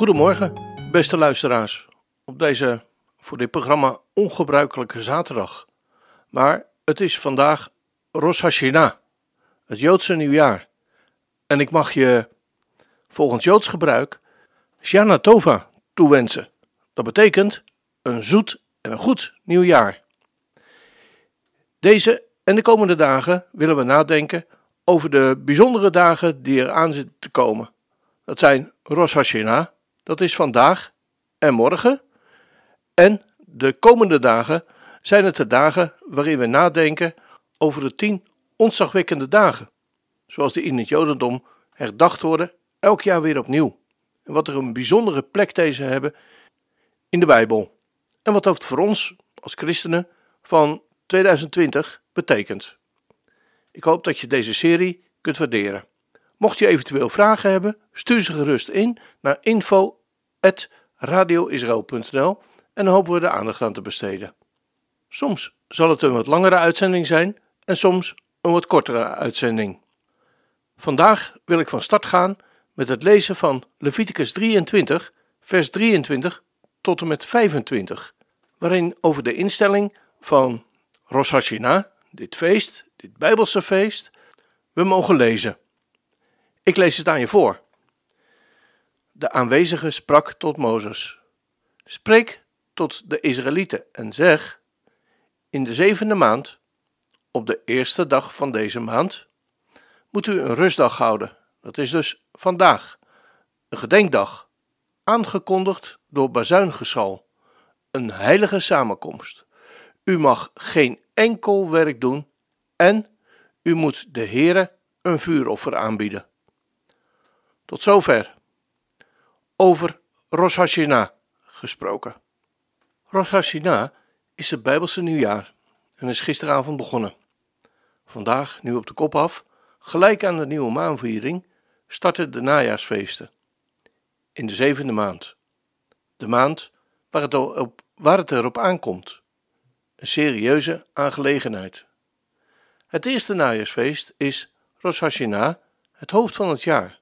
Goedemorgen, beste luisteraars. Op deze voor dit programma ongebruikelijke zaterdag. Maar het is vandaag Rosh Hashanah, het Joodse nieuwjaar. En ik mag je volgens Joods gebruik Shana Tova toewensen. Dat betekent een zoet en een goed nieuwjaar. Deze en de komende dagen willen we nadenken over de bijzondere dagen die er aan zitten te komen. Dat zijn Rosh Hashanah, dat is vandaag en morgen. En de komende dagen zijn het de dagen waarin we nadenken over de tien ontzagwekkende dagen, zoals die in het Jodendom herdacht worden, elk jaar weer opnieuw. En wat er een bijzondere plek deze hebben in de Bijbel. En wat dat voor ons als christenen van 2020 betekent. Ik hoop dat je deze serie kunt waarderen. Mocht je eventueel vragen hebben, stuur ze gerust in naar info.radioisrael.nl en dan hopen we de aandacht aan te besteden. Soms zal het een wat langere uitzending zijn en soms een wat kortere uitzending. Vandaag wil ik van start gaan met het lezen van Leviticus 23, vers 23 tot en met 25, waarin over de instelling van Rosh Hashanah, dit feest, dit Bijbelse feest, we mogen lezen. Ik lees het aan je voor. De aanwezige sprak tot Mozes: Spreek tot de Israëlieten en zeg: In de zevende maand, op de eerste dag van deze maand, moet u een rustdag houden. Dat is dus vandaag, een gedenkdag, aangekondigd door bazuingeschal, een heilige samenkomst. U mag geen enkel werk doen en u moet de Heere een vuuroffer aanbieden. Tot zover. Over Rosh Hashanah gesproken. Rosh Hashanah is het Bijbelse nieuwjaar en is gisteravond begonnen. Vandaag, nu op de kop af, gelijk aan de nieuwe maanviering, starten de najaarsfeesten. In de zevende maand. De maand waar het, op, waar erop aankomt. Een serieuze aangelegenheid. Het eerste najaarsfeest is Rosh Hashanah, het hoofd van het jaar.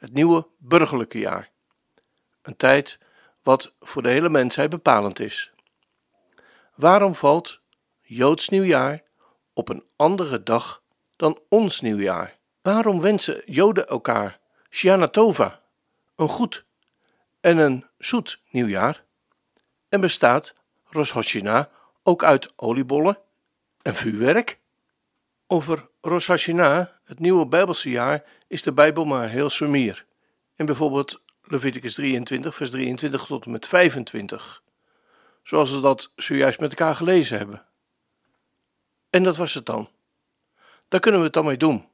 Het nieuwe burgerlijke jaar. Een tijd wat voor de hele mensheid bepalend is. Waarom valt Joods nieuwjaar op een andere dag dan ons nieuwjaar? Waarom wensen Joden elkaar Shana Tova, een goed en een zoet nieuwjaar? En bestaat Rosh Hashanah ook uit oliebollen en vuurwerk? Over Rosh Hashanah, het nieuwe Bijbelse jaar, is de Bijbel maar heel sumier. In bijvoorbeeld Leviticus 23, vers 23 tot en met 25. Zoals we dat zojuist met elkaar gelezen hebben. En dat was het dan. Daar kunnen we het dan mee doen.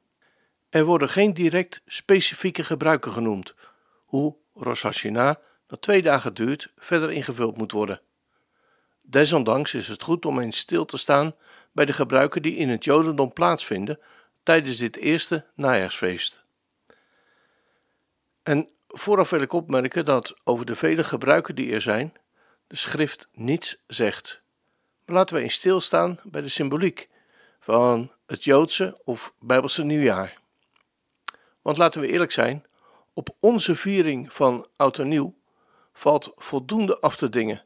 Er worden geen direct specifieke gebruiken genoemd, hoe Rosh dat twee dagen duurt, verder ingevuld moet worden. Desondanks is het goed om eens stil te staan bij de gebruiken die in het Jodendom plaatsvinden tijdens dit eerste najaarsfeest. En Vooraf wil ik opmerken dat over de vele gebruiken die er zijn, de schrift niets zegt. Maar laten we eens stilstaan bij de symboliek van het Joodse of Bijbelse nieuwjaar. Want laten we eerlijk zijn, op onze viering van Oud en Nieuw valt voldoende af te dingen.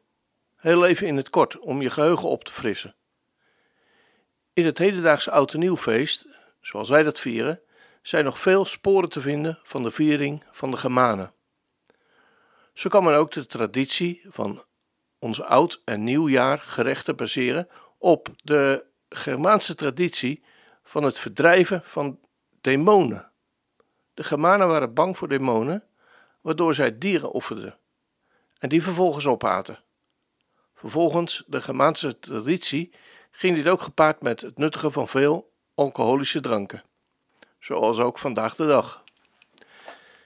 Heel even in het kort om je geheugen op te frissen. In het hedendaagse Oud en Nieuwfeest, zoals wij dat vieren, zijn nog veel sporen te vinden van de viering van de Germanen. Zo kan men ook de traditie van ons oud en nieuwjaar gerechten baseren op de Germaanse traditie van het verdrijven van demonen. De Germanen waren bang voor demonen, waardoor zij dieren offerden en die vervolgens opaten. Vervolgens de Germaanse traditie ging dit ook gepaard met het nuttigen van veel alcoholische dranken zoals ook vandaag de dag.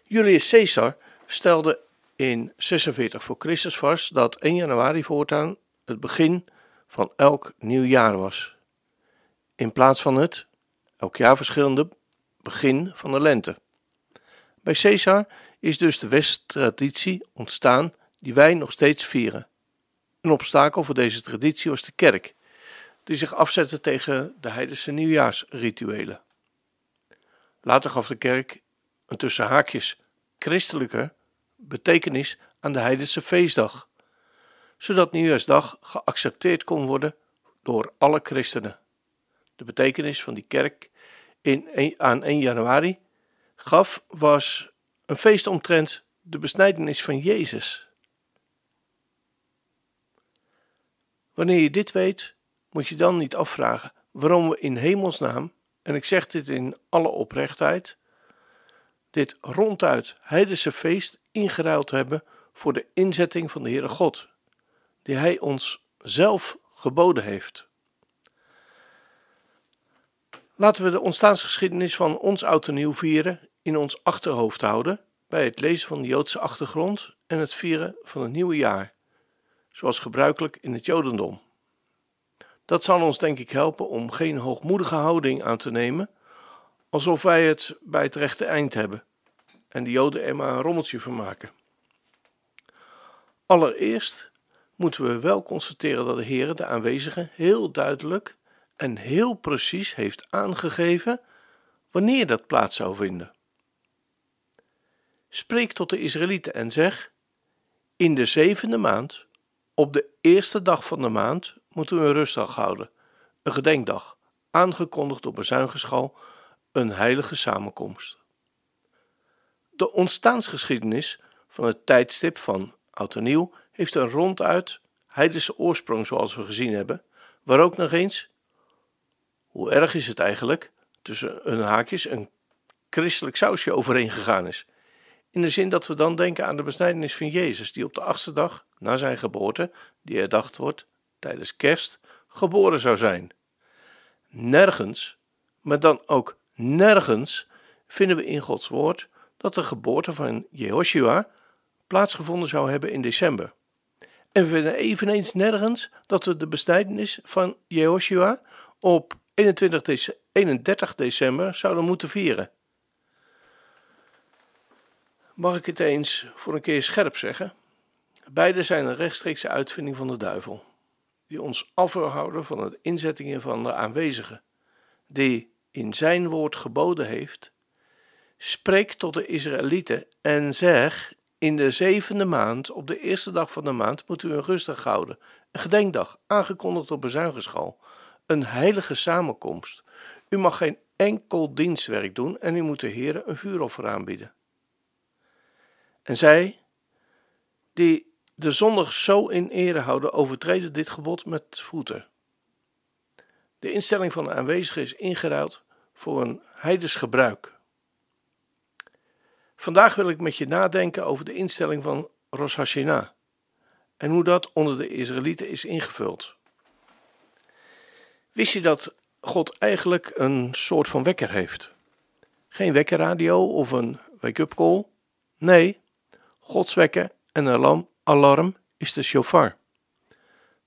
Julius Caesar stelde in 46 voor Christus vast dat 1 januari voortaan het begin van elk nieuw jaar was. In plaats van het elk jaar verschillende begin van de lente. Bij Caesar is dus de West-traditie ontstaan die wij nog steeds vieren. Een obstakel voor deze traditie was de kerk, die zich afzette tegen de heidense nieuwjaarsrituelen. Later gaf de kerk een tussen haakjes christelijke betekenis aan de heidense feestdag, zodat nieuwjaarsdag geaccepteerd kon worden door alle christenen. De betekenis van die kerk in, aan 1 januari gaf was een feest omtrent de besnijdenis van Jezus. Wanneer je dit weet, moet je dan niet afvragen waarom we in hemelsnaam, en ik zeg dit in alle oprechtheid, dit ronduit heidense feest ingeruild hebben voor de inzetting van de Heere God, die Hij ons zelf geboden heeft. Laten we de ontstaansgeschiedenis van ons oud en nieuw vieren in ons achterhoofd houden bij het lezen van de Joodse achtergrond en het vieren van het nieuwe jaar, zoals gebruikelijk in het Jodendom. Dat zal ons denk ik helpen om geen hoogmoedige houding aan te nemen, alsof wij het bij het rechte eind hebben en de Joden er maar een rommeltje van maken. Allereerst moeten we wel constateren dat de Heer de aanwezigen heel duidelijk en heel precies heeft aangegeven wanneer dat plaats zou vinden. Spreek tot de Israëlieten en zeg: In de zevende maand, op de eerste dag van de maand, moeten we een rustdag houden, een gedenkdag, aangekondigd door bezuingeschal, een heilige samenkomst. De ontstaansgeschiedenis van het tijdstip van Oud en Nieuw heeft een ronduit heidense oorsprong, zoals we gezien hebben, waar ook nog eens, hoe erg is het eigenlijk, tussen een haakjes een christelijk sausje overheen gegaan is. In de zin dat we dan denken aan de besnijdenis van Jezus, die op de achtste dag na zijn geboorte, die herdacht wordt tijdens kerst, geboren zou zijn. Nergens, maar dan ook nergens, vinden we in Gods woord dat de geboorte van Jehoshua plaatsgevonden zou hebben in december. En we vinden eveneens nergens dat we de besnijdenis van Jehoshua op 21 31 december zouden moeten vieren. Mag ik het eens voor een keer scherp zeggen? Beide zijn een rechtstreekse uitvinding van de duivel, die ons afhouden van de inzettingen van de aanwezigen, die in zijn woord geboden heeft: Spreek tot de Israëlieten en zeg: In de zevende maand, op de eerste dag van de maand, moet u een rustig houden, een gedenkdag, aangekondigd op bezuingeschal, een heilige samenkomst. U mag geen enkel dienstwerk doen en u moet de Heer een vuuroffer aanbieden. En zij, die de zondag zo in ere houden, overtreden dit gebod met voeten. De instelling van de aanwezigen is ingeruild voor een heidens gebruik. Vandaag wil ik met je nadenken over de instelling van Rosh Hashanah en hoe dat onder de Israëlieten is ingevuld. Wist je dat God eigenlijk een soort van wekker heeft? Geen wekkerradio of een wake-up call? Nee, Gods wekker en een alarm is de shofar.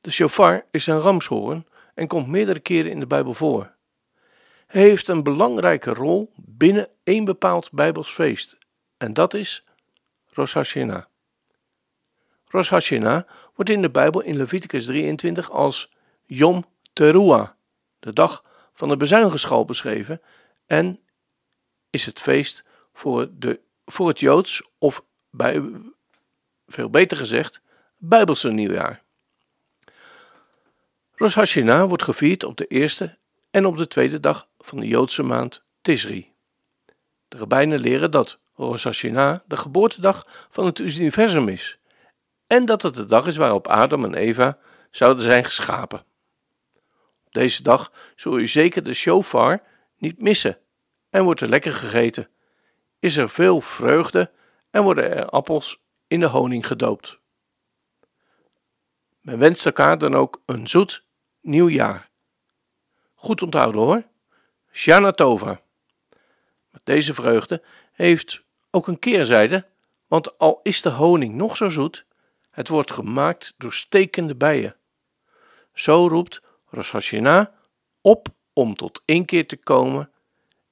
De shofar is een ramshoorn en komt meerdere keren in de Bijbel voor. Hij heeft een belangrijke rol binnen één bepaald Bijbels feest en dat is Rosh Hashanah. Rosh Hashanah wordt in de Bijbel in Leviticus 23 als Yom Teruah, de dag van de bezuinigschal beschreven en is het feest voor, de, voor het Joods of bij, veel beter gezegd, Bijbelse nieuwjaar. Rosh Hashanah wordt gevierd op de eerste en op de tweede dag van de Joodse maand Tisri. De rabbijnen leren dat Rosh Hashanah de geboortedag van het universum is en dat het de dag is waarop Adam en Eva zouden zijn geschapen. Op deze dag zul je zeker de shofar niet missen en wordt er lekker gegeten. Is er veel vreugde en worden er appels in de honing gedoopt. Men wenst elkaar dan ook een zoet nieuw jaar. Goed onthouden hoor. Shana Tova. Deze vreugde heeft ook een keerzijde, want al is de honing nog zo zoet, het wordt gemaakt door stekende bijen. Zo roept Rosh Hashanah op om tot één keer te komen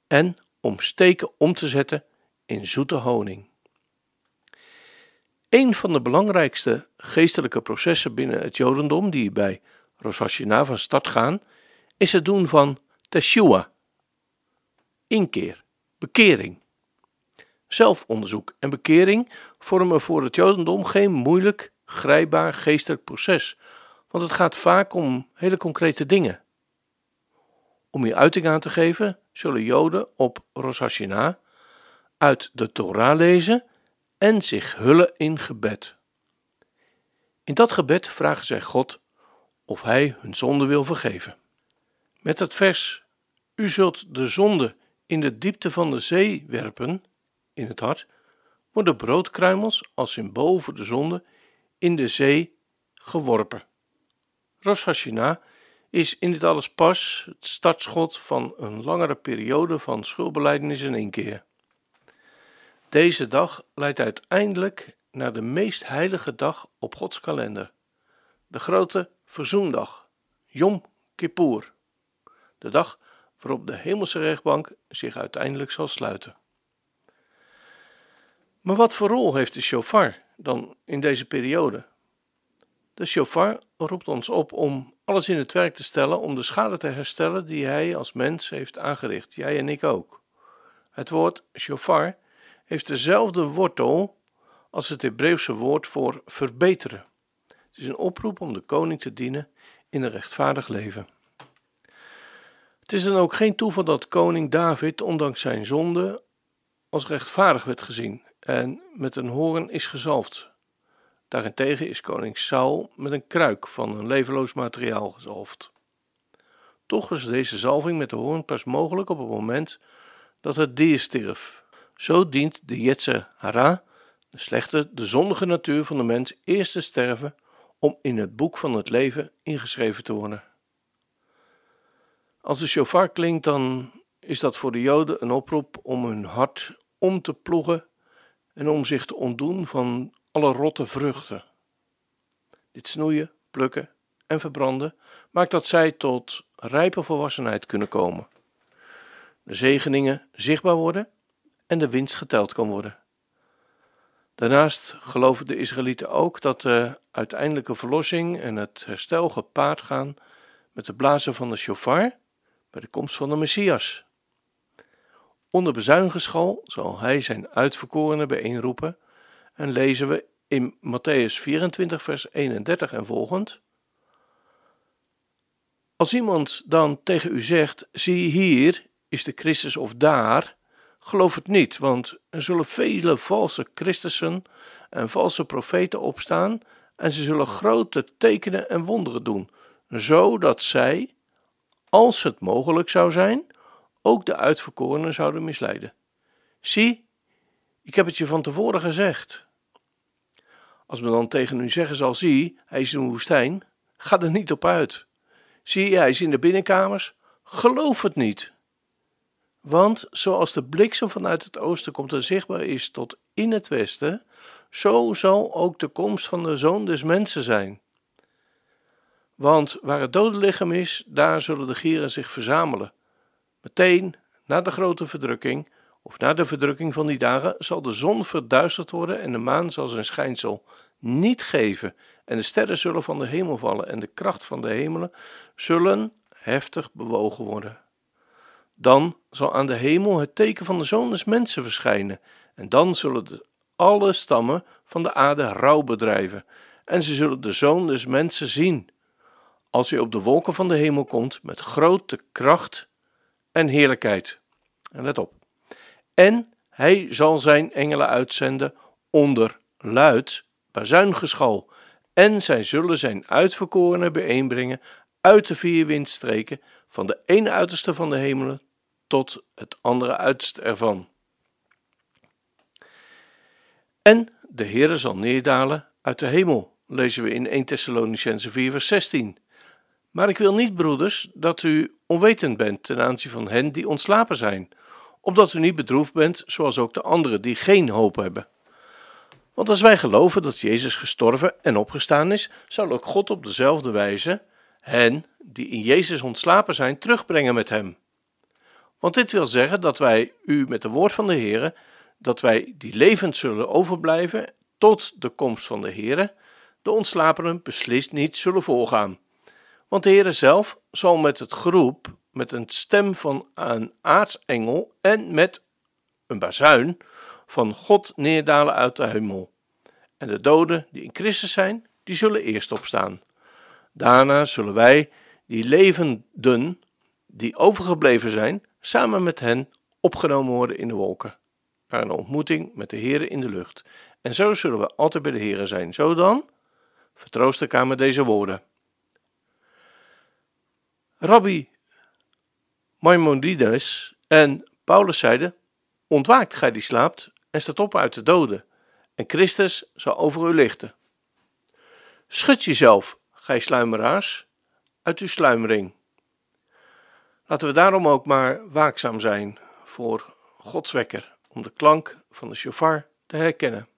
en om steken om te zetten in zoete honing. Een van de belangrijkste geestelijke processen binnen het Jodendom die bij Rosh Hashanah van start gaan, is het doen van teshua, inkeer, bekering. Zelfonderzoek en bekering vormen voor het Jodendom geen moeilijk, grijpbaar geestelijk proces, want het gaat vaak om hele concrete dingen. Om hier uiting aan te geven, zullen Joden op Rosh Hashanah uit de Torah lezen en zich hullen in gebed. In dat gebed vragen zij God of Hij hun zonde wil vergeven. Met het vers: U zult de zonde in de diepte van de zee werpen, in het hart, worden broodkruimels als symbool voor de zonde in de zee geworpen. Rosh is in dit alles pas het startschot van een langere periode van schuldbelijdenis in één keer. Deze dag leidt uiteindelijk naar de meest heilige dag op Gods kalender, de grote verzoendag, Yom Kippur, de dag waarop de hemelse rechtbank zich uiteindelijk zal sluiten. Maar wat voor rol heeft de shofar dan in deze periode? De shofar roept ons op om alles in het werk te stellen om de schade te herstellen die hij als mens heeft aangericht, jij en ik ook. Het woord shofar heeft dezelfde wortel als het Hebreeuwse woord voor verbeteren. Het is een oproep om de koning te dienen in een rechtvaardig leven. Het is dan ook geen toeval dat koning David, ondanks zijn zonde, als rechtvaardig werd gezien en met een hoorn is gezalfd. Daarentegen is koning Saul met een kruik van een levenloos materiaal gezalfd. Toch is deze zalving met de hoorn pas mogelijk op het moment dat het dier stierf. Zo dient de Yetzer Hara, de slechte, de zondige natuur van de mens, eerst te sterven om in het boek van het leven ingeschreven te worden. Als de shofar klinkt, dan is dat voor de Joden een oproep om hun hart om te ploegen en om zich te ontdoen van alle rotte vruchten. Dit snoeien, plukken en verbranden maakt dat zij tot rijpe volwassenheid kunnen komen. De zegeningen zichtbaar worden en de winst geteld kan worden. Daarnaast geloven de Israëlieten ook dat de uiteindelijke verlossing en het herstel gepaard gaan met de blazen van de shofar bij de komst van de Messias. Onder bezuinigenschal zal hij zijn uitverkorenen bijeenroepen en lezen we in Matthäus 24 vers 31 en volgend. Als iemand dan tegen u zegt, zie hier is de Christus of daar, geloof het niet, want er zullen vele valse Christussen en valse profeten opstaan en ze zullen grote tekenen en wonderen doen, zodat zij, als het mogelijk zou zijn, ook de uitverkorenen zouden misleiden. Zie, ik heb het je van tevoren gezegd. Als men dan tegen u zeggen zal, zie, hij is in een woestijn, ga er niet op uit. Zie, hij is in de binnenkamers, geloof het niet. Want zoals de bliksem vanuit het oosten komt en zichtbaar is tot in het westen, zo zal ook de komst van de zoon des mensen zijn. Want waar het dode lichaam is, daar zullen de gieren zich verzamelen. Meteen na de grote verdrukking, of na de verdrukking van die dagen, zal de zon verduisterd worden en de maan zal zijn schijnsel niet geven. En de sterren zullen van de hemel vallen en de kracht van de hemelen zullen heftig bewogen worden. Dan zal aan de hemel het teken van de zoon des mensen verschijnen. En dan zullen de, alle stammen van de aarde rouw bedrijven. En ze zullen de zoon des mensen zien. Als hij op de wolken van de hemel komt met grote kracht en heerlijkheid. En let op. En hij zal zijn engelen uitzenden onder luid bazuingeschal. En zij zullen zijn uitverkorenen bijeenbrengen uit de vier windstreken, van de ene uiterste van de hemelen tot het andere uiterste ervan. En de Heere zal neerdalen uit de hemel, lezen we in 1 Thessalonicense 4 vers 16. Maar ik wil niet, broeders, dat u onwetend bent ten aanzien van hen die ontslapen zijn, opdat u niet bedroefd bent, zoals ook de anderen die geen hoop hebben. Want als wij geloven dat Jezus gestorven en opgestaan is, zal ook God op dezelfde wijze hen die in Jezus ontslapen zijn terugbrengen met hem. Want dit wil zeggen dat wij u met de woord van de Heere, dat wij die levend zullen overblijven tot de komst van de Heere, de ontslapenen beslist niet zullen voorgaan. Want de Heere zelf zal met het geroep, met een stem van een aartsengel en met een bazuin van God neerdalen uit de hemel. En de doden die in Christus zijn, die zullen eerst opstaan. Daarna zullen wij, die levenden, die overgebleven zijn, samen met hen opgenomen worden in de wolken, naar een ontmoeting met de Heere in de lucht. En zo zullen we altijd bij de Heere zijn. Zo dan, vertroost elkaar met deze woorden. Rabbi Maimonides en Paulus zeiden, ontwaakt gij die slaapt en staat op uit de doden, en Christus zal over u lichten. Schud jezelf, gij sluimeraars, uit uw sluimering. Laten we daarom ook maar waakzaam zijn voor Gods wekker, om de klank van de shofar te herkennen.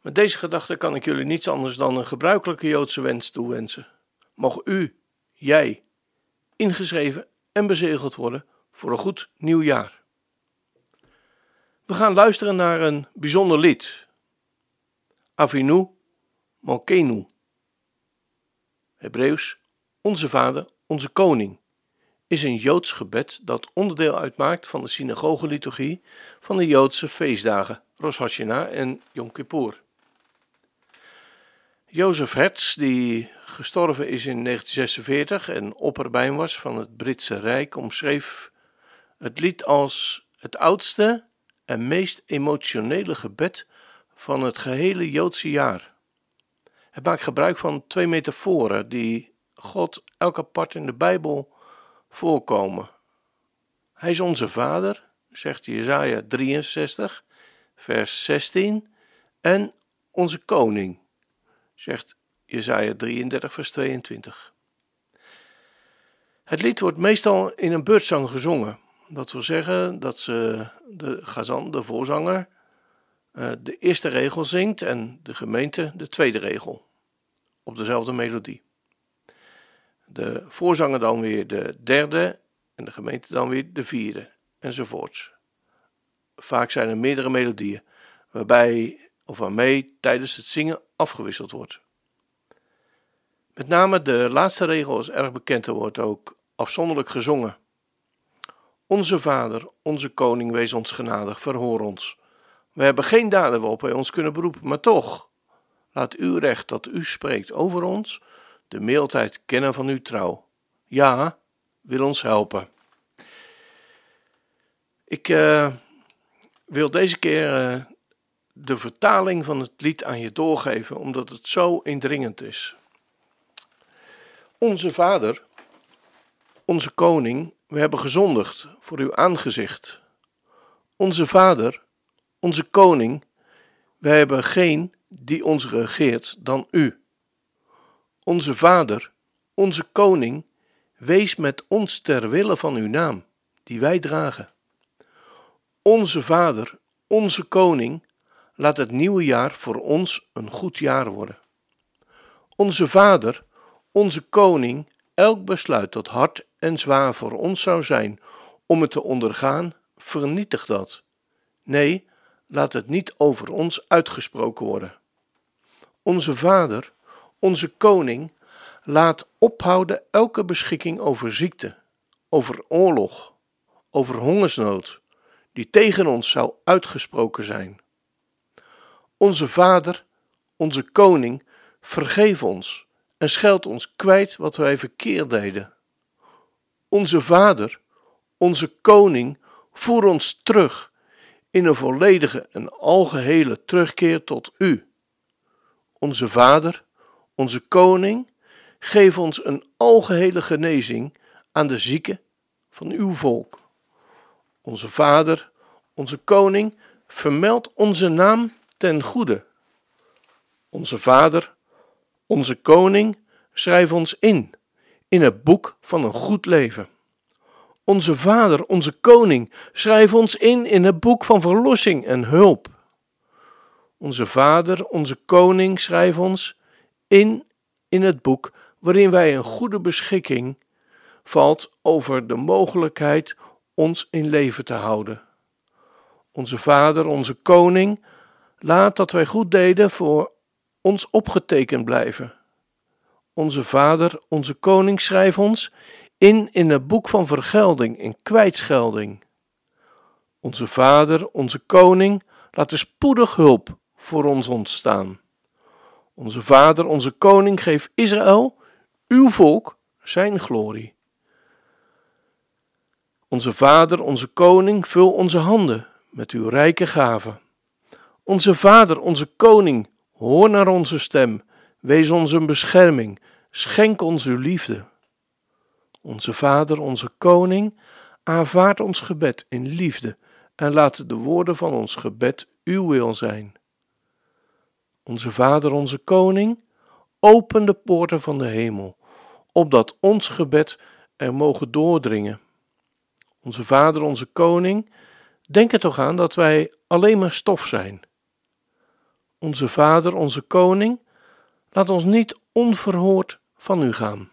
Met deze gedachte kan ik jullie niets anders dan een gebruikelijke Joodse wens toewensen. Mogen u, jij, ingeschreven en bezegeld worden voor een goed nieuw jaar. We gaan luisteren naar een bijzonder lied. Avinu Malkenu. Hebreeuws, onze Vader, onze Koning, is een Joods gebed dat onderdeel uitmaakt van de synagogeliturgie van de Joodse feestdagen Rosh Hashanah en Yom Kippur. Jozef Hertz, die gestorven is in 1946 en opperbijn was van het Britse Rijk, omschreef het lied als het oudste en meest emotionele gebed van het gehele Joodse jaar. Het maakt gebruik van twee metaforen die God elk apart in de Bijbel voorkomen. Hij is onze Vader, zegt Jesaja 63, vers 16, en onze Koning, zegt Jesaja 33, vers 22. Het lied wordt meestal in een beurtzang gezongen. Dat wil zeggen dat ze de gazan, de voorzanger, eh, de eerste regel zingt en de gemeente de tweede regel. Op dezelfde melodie. De voorzanger dan weer de derde en de gemeente dan weer de vierde enzovoorts. Vaak zijn er meerdere melodieën, waarbij of waarmee tijdens het zingen afgewisseld wordt. Met name de laatste regel is erg bekend en wordt ook afzonderlijk gezongen. Onze Vader, onze Koning, wees ons genadig, verhoor ons. We hebben geen daden waarop wij ons kunnen beroepen, maar toch, laat uw recht dat u spreekt over ons, de mildheid kennen van uw trouw. Ja, wil ons helpen. Ik uh, wil deze keer uh, de vertaling van het lied aan je doorgeven, omdat het zo indringend is. Onze Vader, onze Koning, we hebben gezondigd voor uw aangezicht. Onze Vader, onze Koning, wij hebben geen die ons regeert dan u. Onze Vader, onze Koning, wees met ons ter wille van uw naam, die wij dragen. Onze Vader, onze Koning, laat het nieuwe jaar voor ons een goed jaar worden. Onze Vader, onze Koning, elk besluit dat hard en zwaar voor ons zou zijn om het te ondergaan, vernietig dat. Nee, laat het niet over ons uitgesproken worden. Onze Vader, onze Koning, laat ophouden elke beschikking over ziekte, over oorlog, over hongersnood, die tegen ons zou uitgesproken zijn. Onze Vader, onze Koning, vergeef ons en scheld ons kwijt wat wij verkeerd deden. Onze Vader, onze Koning, voer ons terug in een volledige en algehele terugkeer tot U. Onze Vader, onze Koning, geef ons een algehele genezing aan de zieken van uw volk. Onze Vader, onze Koning, vermeld onze naam ten goede. Onze Vader, onze Koning, schrijf ons in, in het boek van een goed leven. onze Vader, onze Koning, schrijf ons in in het boek van verlossing en hulp. Onze Vader, onze Koning, schrijf ons in in het boek waarin wij een goede beschikking valt over de mogelijkheid ons in leven te houden. Onze Vader, onze Koning, laat dat wij goed deden voor ons opgetekend blijven. Onze Vader, onze Koning, schrijf ons in in het boek van vergelding en kwijtschelding. Onze Vader, onze Koning, laat er spoedig hulp voor ons ontstaan. Onze Vader, onze Koning, geef Israël, uw volk, zijn glorie. Onze Vader, onze Koning, vul onze handen met uw rijke gaven. Onze Vader, onze Koning, hoor naar onze stem, wees ons een bescherming, schenk ons uw liefde. Onze Vader, onze Koning, aanvaard ons gebed in liefde en laat de woorden van ons gebed uw wil zijn. Onze Vader, onze Koning, open de poorten van de hemel, opdat ons gebed er mogen doordringen. Onze Vader, onze Koning, denk er toch aan dat wij alleen maar stof zijn. Onze Vader, onze Koning, laat ons niet onverhoord van u gaan.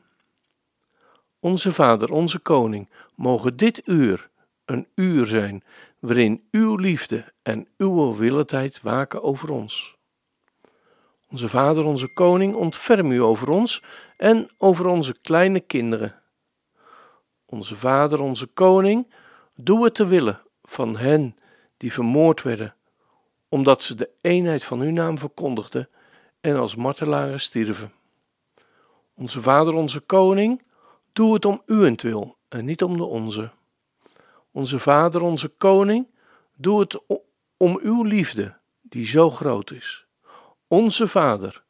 Onze Vader, onze Koning, mogen dit uur een uur zijn waarin uw liefde en uw willeheid waken over ons. Onze Vader, onze Koning, ontferm u over ons en over onze kleine kinderen. Onze Vader, onze Koning, doe het te willen van hen die vermoord werden, omdat ze de eenheid van uw naam verkondigden en als martelaren stierven. Onze Vader, onze Koning, doe het om uwentwil en niet om de onze. Onze Vader, onze Koning, doe het om uw liefde, die zo groot is. Onze Vader,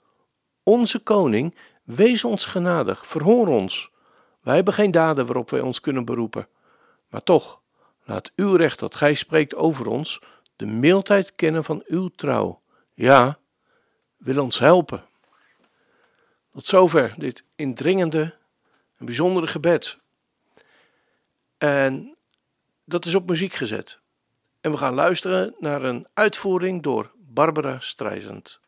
onze Koning, wees ons genadig, verhoor ons. Wij hebben geen daden waarop wij ons kunnen beroepen, maar toch, laat uw recht dat gij spreekt over ons, de mildheid kennen van uw trouw. Ja, wil ons helpen. Tot zover dit indringende en bijzondere gebed. En dat is op muziek gezet. En we gaan luisteren naar een uitvoering door Barbara Streisand.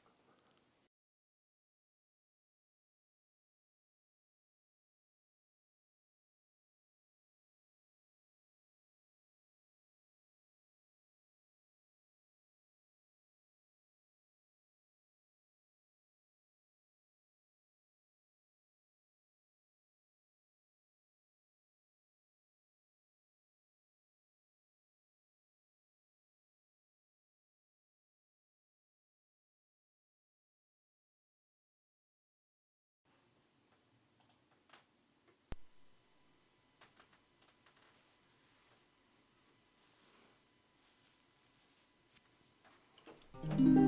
Avinu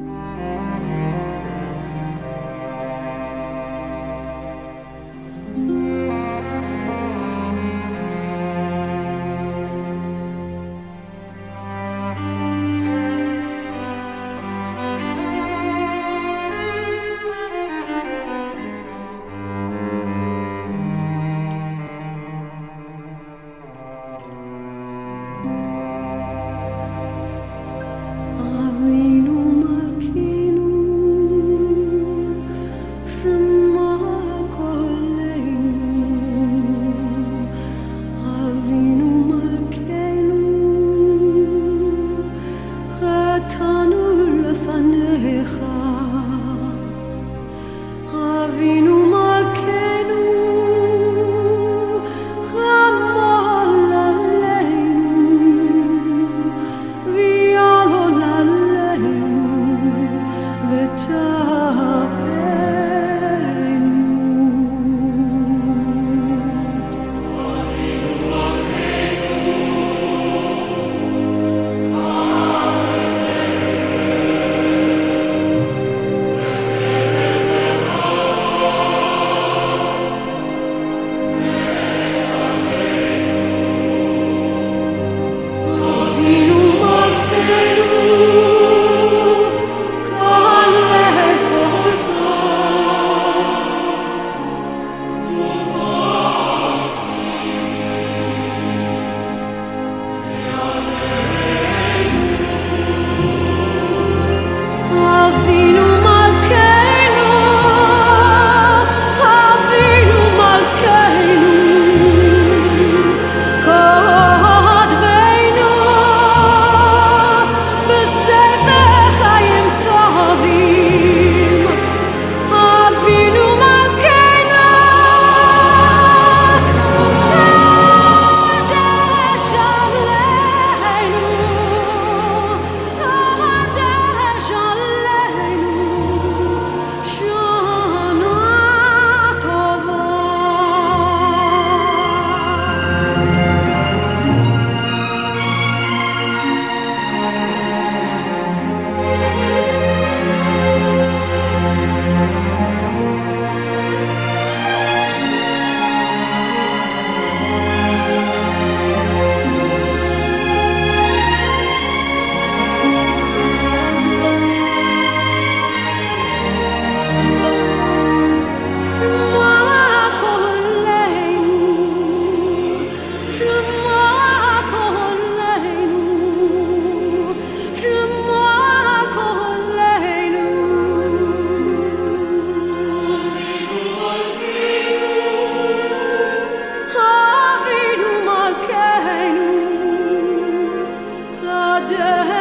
love.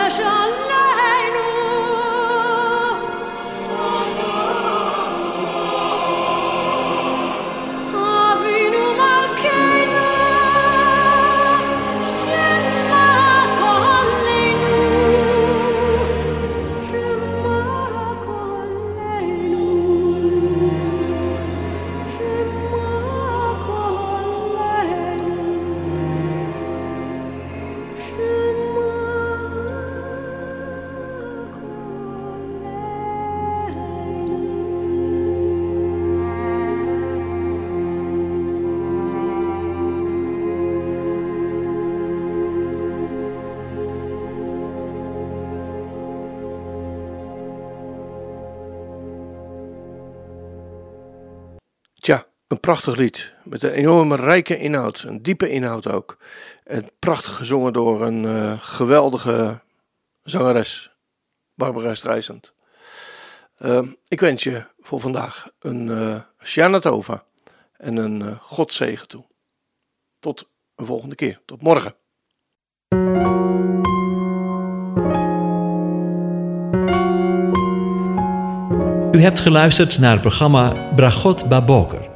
Een prachtig lied met een enorme rijke inhoud, een diepe inhoud ook. En prachtig gezongen door een uh, geweldige zangeres, Barbara Streisand. Uh, ik wens je voor vandaag een uh, Shana Tova en een uh, Godzegen toe. Tot een volgende keer. Tot morgen. U hebt geluisterd naar het programma Bragot Baboker.